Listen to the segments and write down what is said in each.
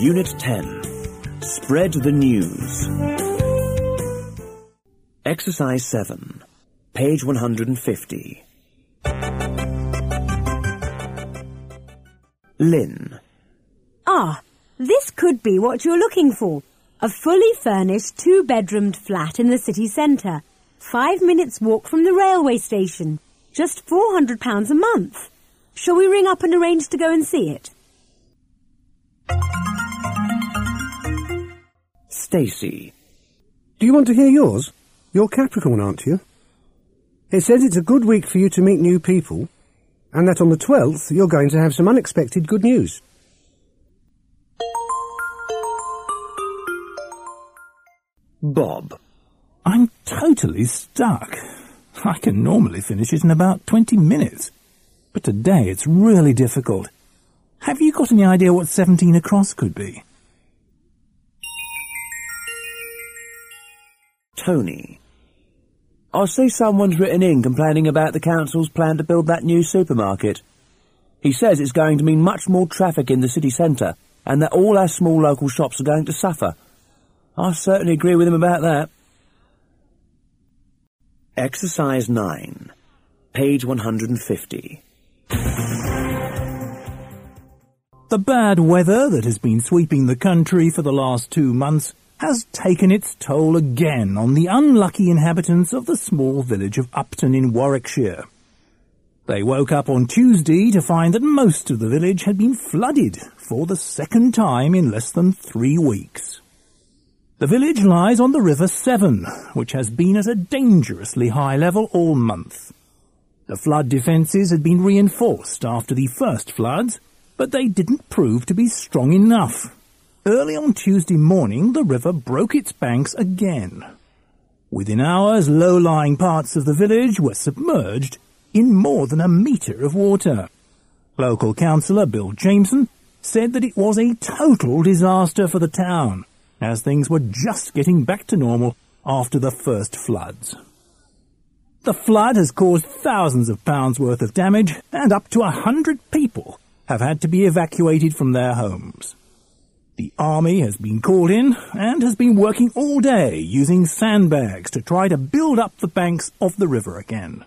Unit 10. Spread the news. Exercise 7. Page 150. Lynn. Ah, this could be what you're looking for. A fully furnished two-bedroomed flat in the city centre. Five minutes walk from the railway station. Just £400 a month. Shall we ring up and arrange to go and see it? Stacy. Do you want to hear yours? You're Capricorn, aren't you? It says it's a good week for you to meet new people, and that on the 12th you're going to have some unexpected good news. Bob. I'm totally stuck. I can normally finish it in about 20 minutes. But today it's really difficult. Have you got any idea what 17 across could be? Tony. I see someone's written in complaining about the council's plan to build that new supermarket. He says it's going to mean much more traffic in the city centre and that all our small local shops are going to suffer. I certainly agree with him about that. Exercise 9. Page 150. The bad weather that has been sweeping the country for the last two months has taken its toll again on the unlucky inhabitants of the small village of Upton in Warwickshire. They woke up on Tuesday to find that most of the village had been flooded for the second time in less than three weeks. The village lies on the River Severn, which has been at a dangerously high level all month. The flood defences had been reinforced after the first floods, but they didn't prove to be strong enough. Early on Tuesday morning, the river broke its banks again. Within hours, low-lying parts of the village were submerged in more than a metre of water. Local councillor Bill Jameson said that it was a total disaster for the town, as things were just getting back to normal after the first floods. The flood has caused thousands of pounds worth of damage, and up to a hundred people have had to be evacuated from their homes. The army has been called in and has been working all day using sandbags to try to build up the banks of the river again.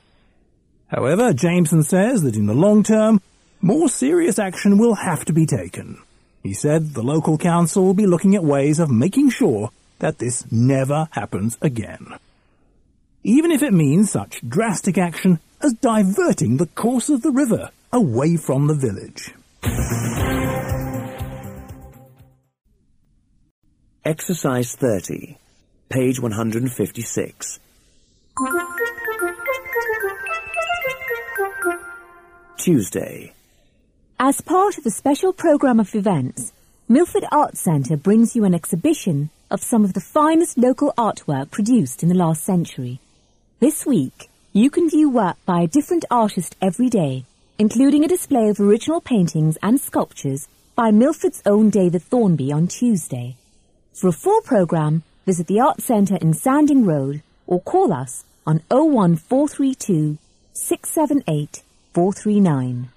However, Jameson says that in the long term, more serious action will have to be taken. He said the local council will be looking at ways of making sure that this never happens again. Even if it means such drastic action as diverting the course of the river away from the village. Exercise 30. Page 156. Tuesday. As part of a special programme of events, Milford Arts Centre brings you an exhibition of some of the finest local artwork produced in the last century. This week, you can view work by a different artist every day, including a display of original paintings and sculptures by Milford's own David Thornby on Tuesday. For a full programme, visit the Arts Centre in Sanding Road or call us on 01432 678 439.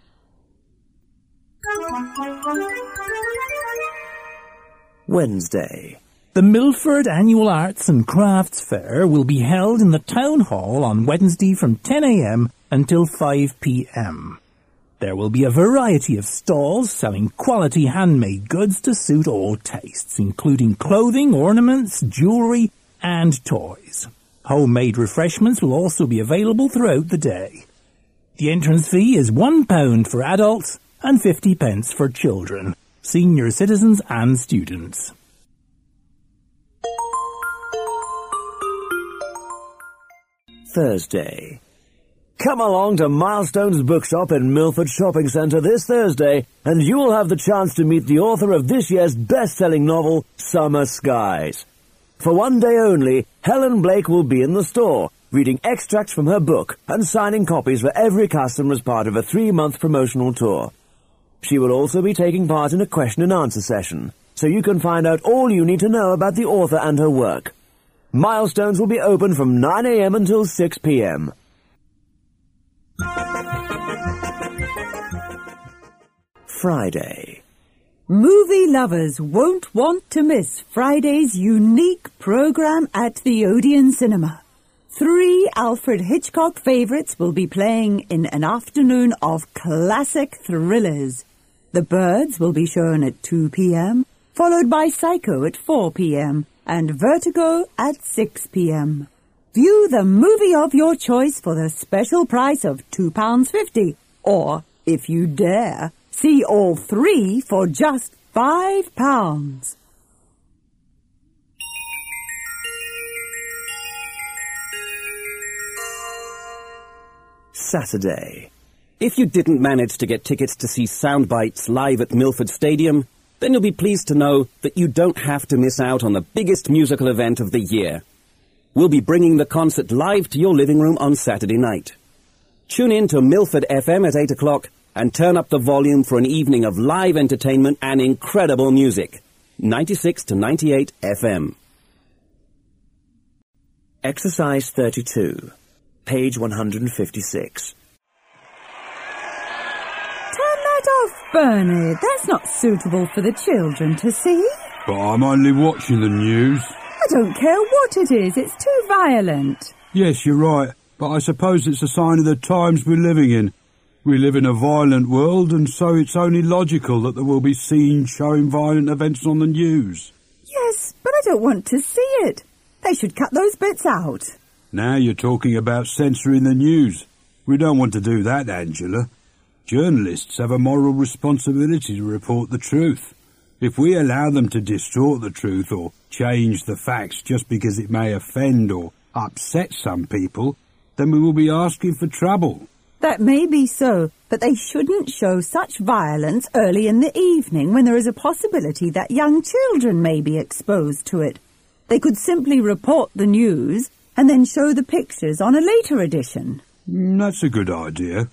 Wednesday. The Milford Annual Arts and Crafts Fair will be held in the Town Hall on Wednesday from 10am until 5pm. There will be a variety of stalls selling quality handmade goods to suit all tastes, including clothing, ornaments, jewellery, and toys. Homemade refreshments will also be available throughout the day. The entrance fee is £1 for adults and 50 pence for children, senior citizens and students. Thursday. Come along to Milestones Bookshop in Milford Shopping Centre this Thursday, and you will have the chance to meet the author of this year's best-selling novel, Summer Skies. For one day only, Helen Blake will be in the store, reading extracts from her book and signing copies for every customer as part of a three-month promotional tour. She will also be taking part in a question and answer session, so you can find out all you need to know about the author and her work. Milestones will be open from 9am until 6pm. Friday. Movie lovers won't want to miss Friday's unique program at the Odeon Cinema. Three Alfred Hitchcock favorites will be playing in an afternoon of classic thrillers. The Birds will be shown at 2 p.m., followed by Psycho at 4 p.m., and Vertigo at 6 p.m. View the movie of your choice for the special price of £2.50, or, if you dare, See all three for just five pounds. Saturday. If you didn't manage to get tickets to see Soundbites live at Milford Stadium, then you'll be pleased to know that you don't have to miss out on the biggest musical event of the year. We'll be bringing the concert live to your living room on Saturday night. Tune in to Milford FM at 8 o'clock and turn up the volume for an evening of live entertainment and incredible music. 96 to 98 FM. Exercise 32, page 156. Turn that off, Bernard. That's not suitable for the children to see. But I'm only watching the news. I don't care what it is. It's too violent. Yes, you're right. But I suppose it's a sign of the times we're living in. We live in a violent world, and so it's only logical that there will be scenes showing violent events on the news. Yes, but I don't want to see it. They should cut those bits out. Now you're talking about censoring the news. We don't want to do that, Angela. Journalists have a moral responsibility to report the truth. If we allow them to distort the truth or change the facts just because it may offend or upset some people, then we will be asking for trouble. That may be so, but they shouldn't show such violence early in the evening when there is a possibility that young children may be exposed to it. They could simply report the news and then show the pictures on a later edition. That's a good idea.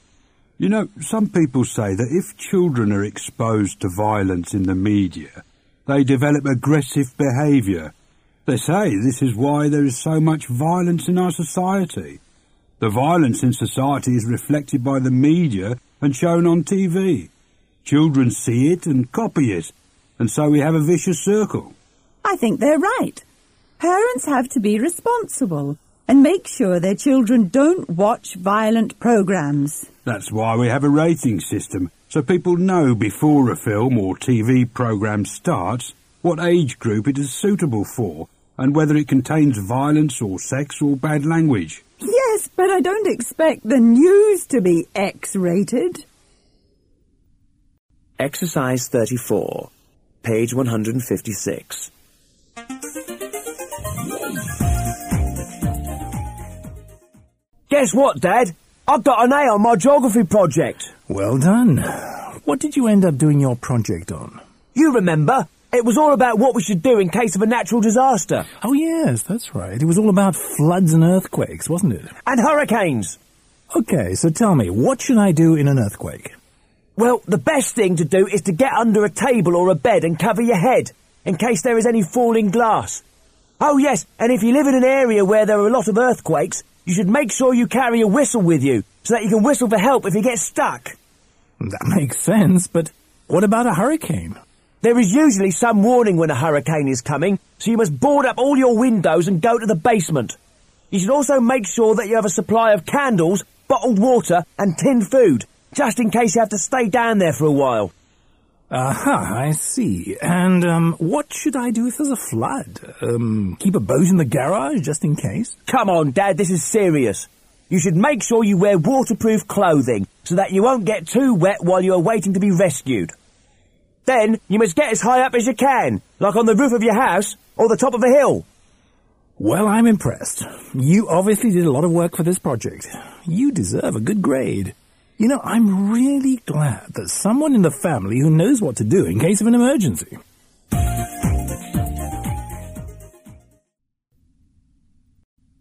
You know, some people say that if children are exposed to violence in the media, they develop aggressive behaviour. They say this is why there is so much violence in our society. The violence in society is reflected by the media and shown on TV. Children see it and copy it, and so we have a vicious circle. I think they're right. Parents have to be responsible and make sure their children don't watch violent programs. That's why we have a rating system, so people know before a film or TV program starts what age group it is suitable for and whether it contains violence or sex or bad language. Yes, but I don't expect the news to be X-rated. Exercise 34, page 156. Guess what, Dad? I've got an A on my geography project. Well done. What did you end up doing your project on? You remember? It was all about what we should do in case of a natural disaster. Oh, yes, that's right. It was all about floods and earthquakes, wasn't it? And hurricanes. Okay, so tell me, what should I do in an earthquake? Well, the best thing to do is to get under a table or a bed and cover your head, in case there is any falling glass. Oh yes, and if you live in an area where there are a lot of earthquakes, you should make sure you carry a whistle with you, so that you can whistle for help if you get stuck. That makes sense, but what about a hurricane? There is usually some warning when a hurricane is coming, so you must board up all your windows and go to the basement. You should also make sure that you have a supply of candles, bottled water and tinned food, just in case you have to stay down there for a while. Aha, I see. And, um, what should I do if there's a flood? Um, keep a boat in the garage, just in case? Come on, Dad, this is serious. You should make sure you wear waterproof clothing, so that you won't get too wet while you are waiting to be rescued. Then you must get as high up as you can, like on the roof of your house or the top of a hill. Well, I'm impressed. You obviously did a lot of work for this project. You deserve a good grade. You know, I'm really glad that someone in the family who knows what to do in case of an emergency.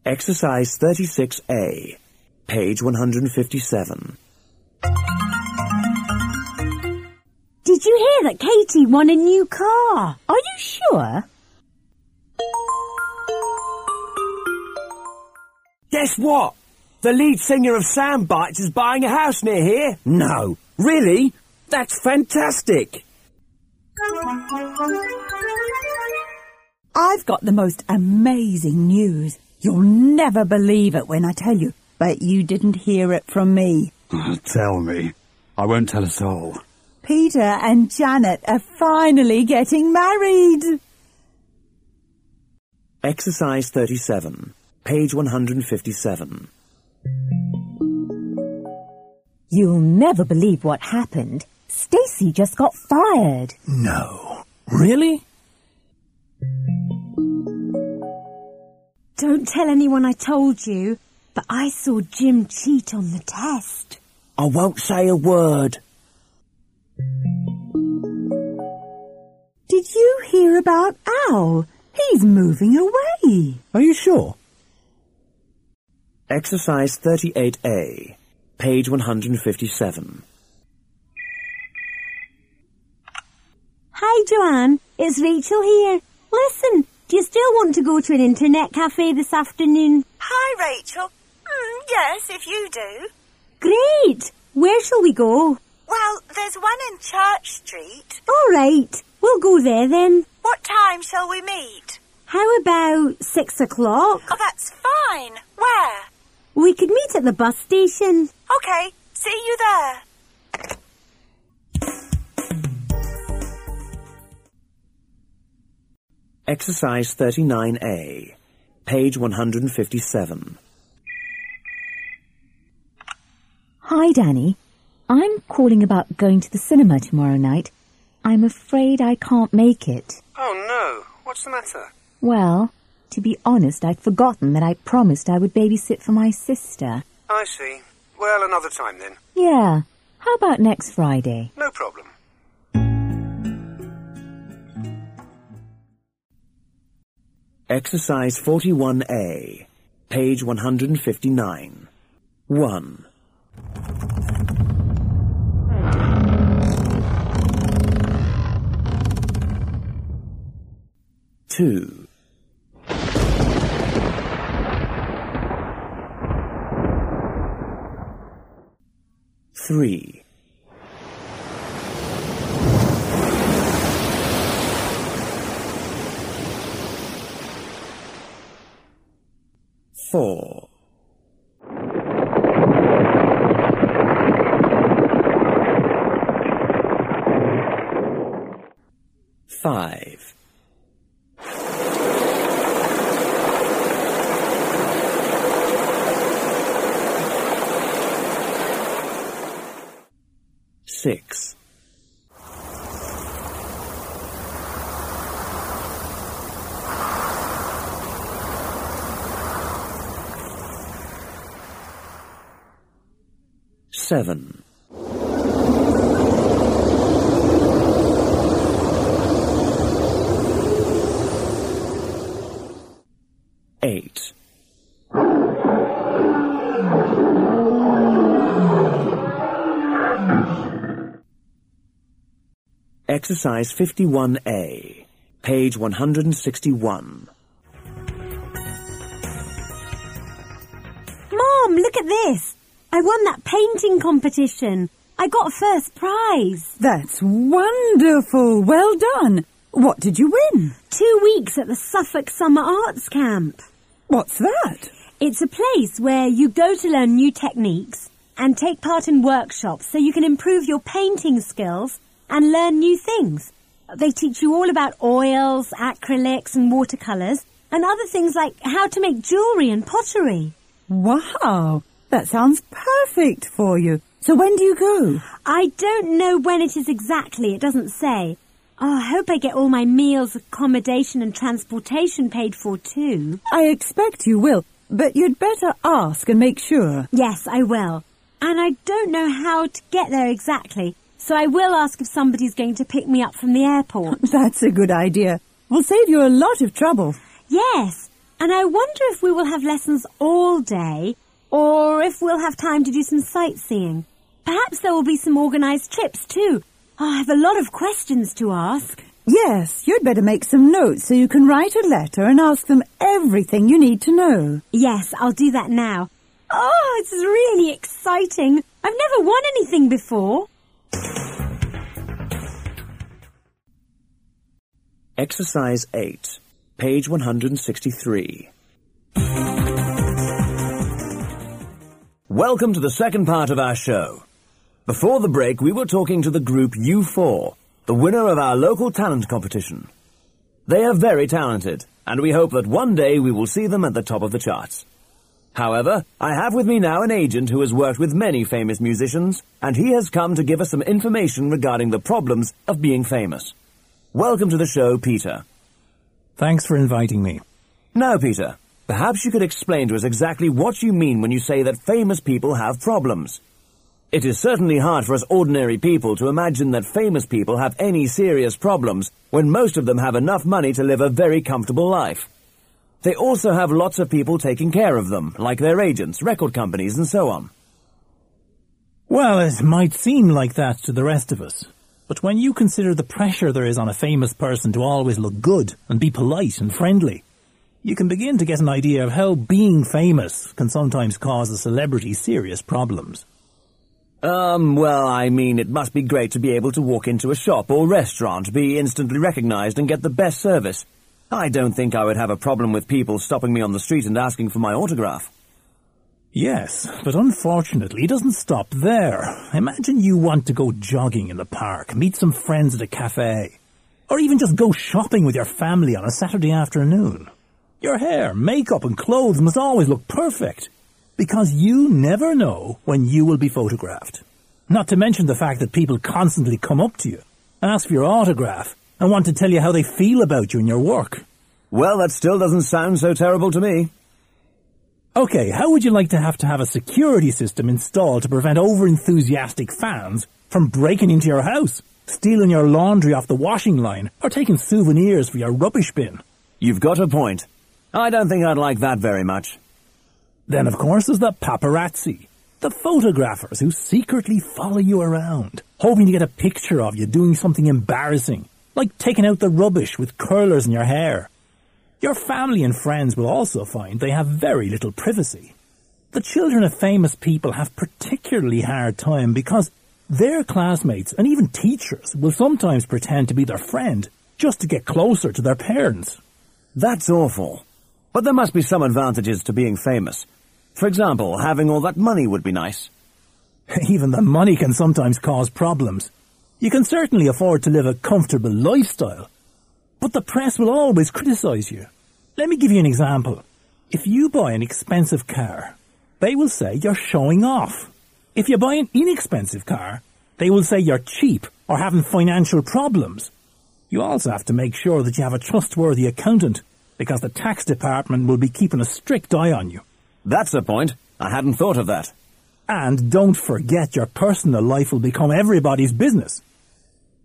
Exercise 36A, page 157. Did you hear that Katie won a new car? Are you sure? Guess what? The lead singer of Soundbites is buying a house near here. No. Really? That's fantastic. I've got the most amazing news. You'll never believe it when I tell you, but you didn't hear it from me. Tell me. I won't tell a all. Peter and Janet are finally getting married. Exercise 37, page 157. You'll never believe what happened. Stacy just got fired. No. Really? Don't tell anyone I told you, but I saw Jim cheat on the test. I won't say a word. Did you hear about Al? He's moving away. Are you sure? Exercise 38A, page 157. Hi, Joanne. It's Rachel here. Listen, do you still want to go to an internet cafe this afternoon? Hi, Rachel. Mm, yes, if you do. Great! Where shall we go? Well, there's one in Church Street. All right, we'll go there then. What time shall we meet? How about six o'clock? Oh, that's fine. Where? We could meet at the bus station. Okay, see you there. Exercise 39A, page 157. Hi, Danny. I'm calling about going to the cinema tomorrow night. I'm afraid I can't make it. Oh no, what's the matter? Well, to be honest, I'd forgotten that I promised I would babysit for my sister. I see. Well, another time then. Yeah. How about next Friday? No problem. Exercise 41A, page 159. 1. Two. Three. Four. Five. Six. Seven. Eight. Exercise 51A, page 161. Mom, look at this. I won that painting competition. I got first prize. That's wonderful. Well done. What did you win? Two weeks at the Suffolk Summer Arts Camp. What's that? It's a place where you go to learn new techniques and take part in workshops so you can improve your painting skills and learn new things. They teach you all about oils, acrylics and watercolours and other things like how to make jewellery and pottery. Wow. That sounds perfect for you. So when do you go? I don't know when it is exactly, it doesn't say. Oh, I hope I get all my meals, accommodation and transportation paid for too. I expect you will, but you'd better ask and make sure. Yes, I will. And I don't know how to get there exactly, so I will ask if somebody's going to pick me up from the airport. That's a good idea. Will save you a lot of trouble. yes, and I wonder if we will have lessons all day, or if we'll have time to do some sightseeing. Perhaps there will be some organised trips too. Oh, I have a lot of questions to ask. Yes, you'd better make some notes so you can write a letter and ask them everything you need to know. Yes, I'll do that now. Oh, it's really exciting. I've never won anything before. Exercise 8, page 163. Welcome to the second part of our show. Before the break, we were talking to the group U4, the winner of our local talent competition. They are very talented, and we hope that one day we will see them at the top of the charts. However, I have with me now an agent who has worked with many famous musicians, and he has come to give us some information regarding the problems of being famous. Welcome to the show, Peter. Thanks for inviting me. Now, Peter, perhaps you could explain to us exactly what you mean when you say that famous people have problems. It is certainly hard for us ordinary people to imagine that famous people have any serious problems when most of them have enough money to live a very comfortable life. They also have lots of people taking care of them, like their agents, record companies, and so on. Well, it might seem like that to the rest of us. But when you consider the pressure there is on a famous person to always look good and be polite and friendly, you can begin to get an idea of how being famous can sometimes cause a celebrity serious problems. Um, well, I mean, it must be great to be able to walk into a shop or restaurant, be instantly recognized, and get the best service. I don't think I would have a problem with people stopping me on the street and asking for my autograph. Yes, but unfortunately it doesn't stop there. Imagine you want to go jogging in the park, meet some friends at a cafe, or even just go shopping with your family on a Saturday afternoon. Your hair, makeup and clothes must always look perfect, because you never know when you will be photographed. Not to mention the fact that people constantly come up to you, ask for your autograph, and want to tell you how they feel about you and your work. Well, that still doesn't sound so terrible to me. Okay, how would you like to have to have a security system installed to prevent over-enthusiastic fans from breaking into your house, stealing your laundry off the washing line, or taking souvenirs for your rubbish bin? You've got a point. I don't think I'd like that very much. Then, of course, there's the paparazzi, the photographers who secretly follow you around, hoping to get a picture of you doing something embarrassing, like taking out the rubbish with curlers in your hair. Your family and friends will also find they have very little privacy. The children of famous people have particularly hard time because their classmates and even teachers will sometimes pretend to be their friend just to get closer to their parents. That's awful. But there must be some advantages to being famous. For example, having all that money would be nice. Even the money can sometimes cause problems. You can certainly afford to live a comfortable lifestyle, but the press will always criticise you. Let me give you an example. If you buy an expensive car, they will say you're showing off. If you buy an inexpensive car, they will say you're cheap or having financial problems. You also have to make sure that you have a trustworthy accountant because the tax department will be keeping a strict eye on you. That's a point. I hadn't thought of that. And don't forget your personal life will become everybody's business.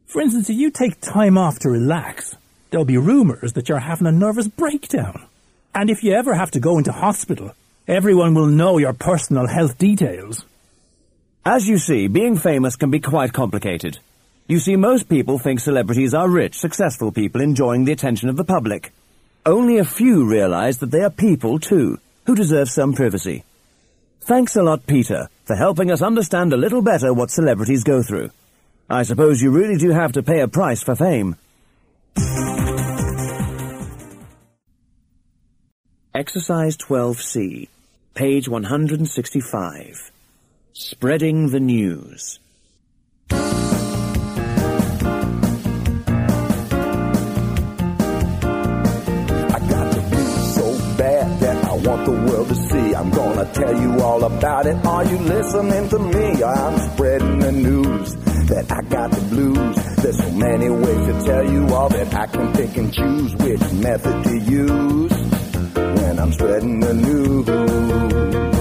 For instance, if you take time off to relax, there'll be rumours that you're having a nervous breakdown. And if you ever have to go into hospital, everyone will know your personal health details. As you see, being famous can be quite complicated. You see, most people think celebrities are rich, successful people enjoying the attention of the public. Only a few realize that they are people too, who deserve some privacy. Thanks a lot, Peter, for helping us understand a little better what celebrities go through. I suppose you really do have to pay a price for fame. Exercise 12C, page 165. Spreading the news. Tell you all about it. Are you listening to me? I'm spreading the news that I got the blues. There's so many ways to tell you all that I can pick and choose which method to use when I'm spreading the news.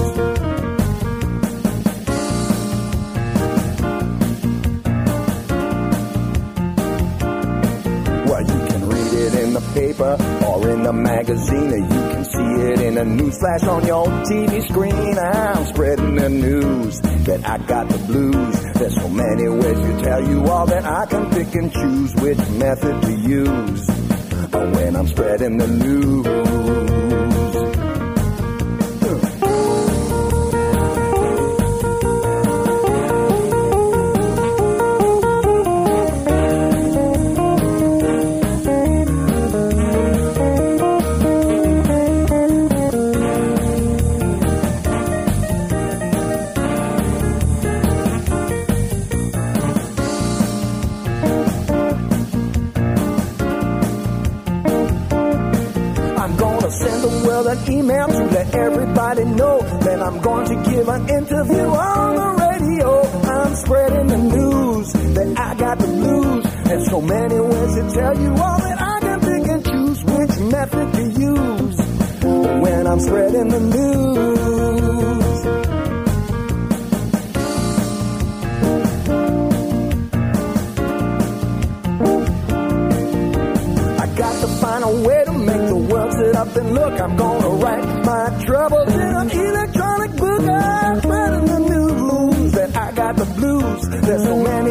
Or in the magazine, or you can see it in a news flash on your TV screen. I'm spreading the news that I got the blues. There's so many ways to tell you all that I can pick and choose which method to use when I'm spreading the news. Spreading the news. I got to find a way to make the world sit up and look. I'm gonna write my troubles in an electronic book. I'm spreading the news that I got the blues. There's so many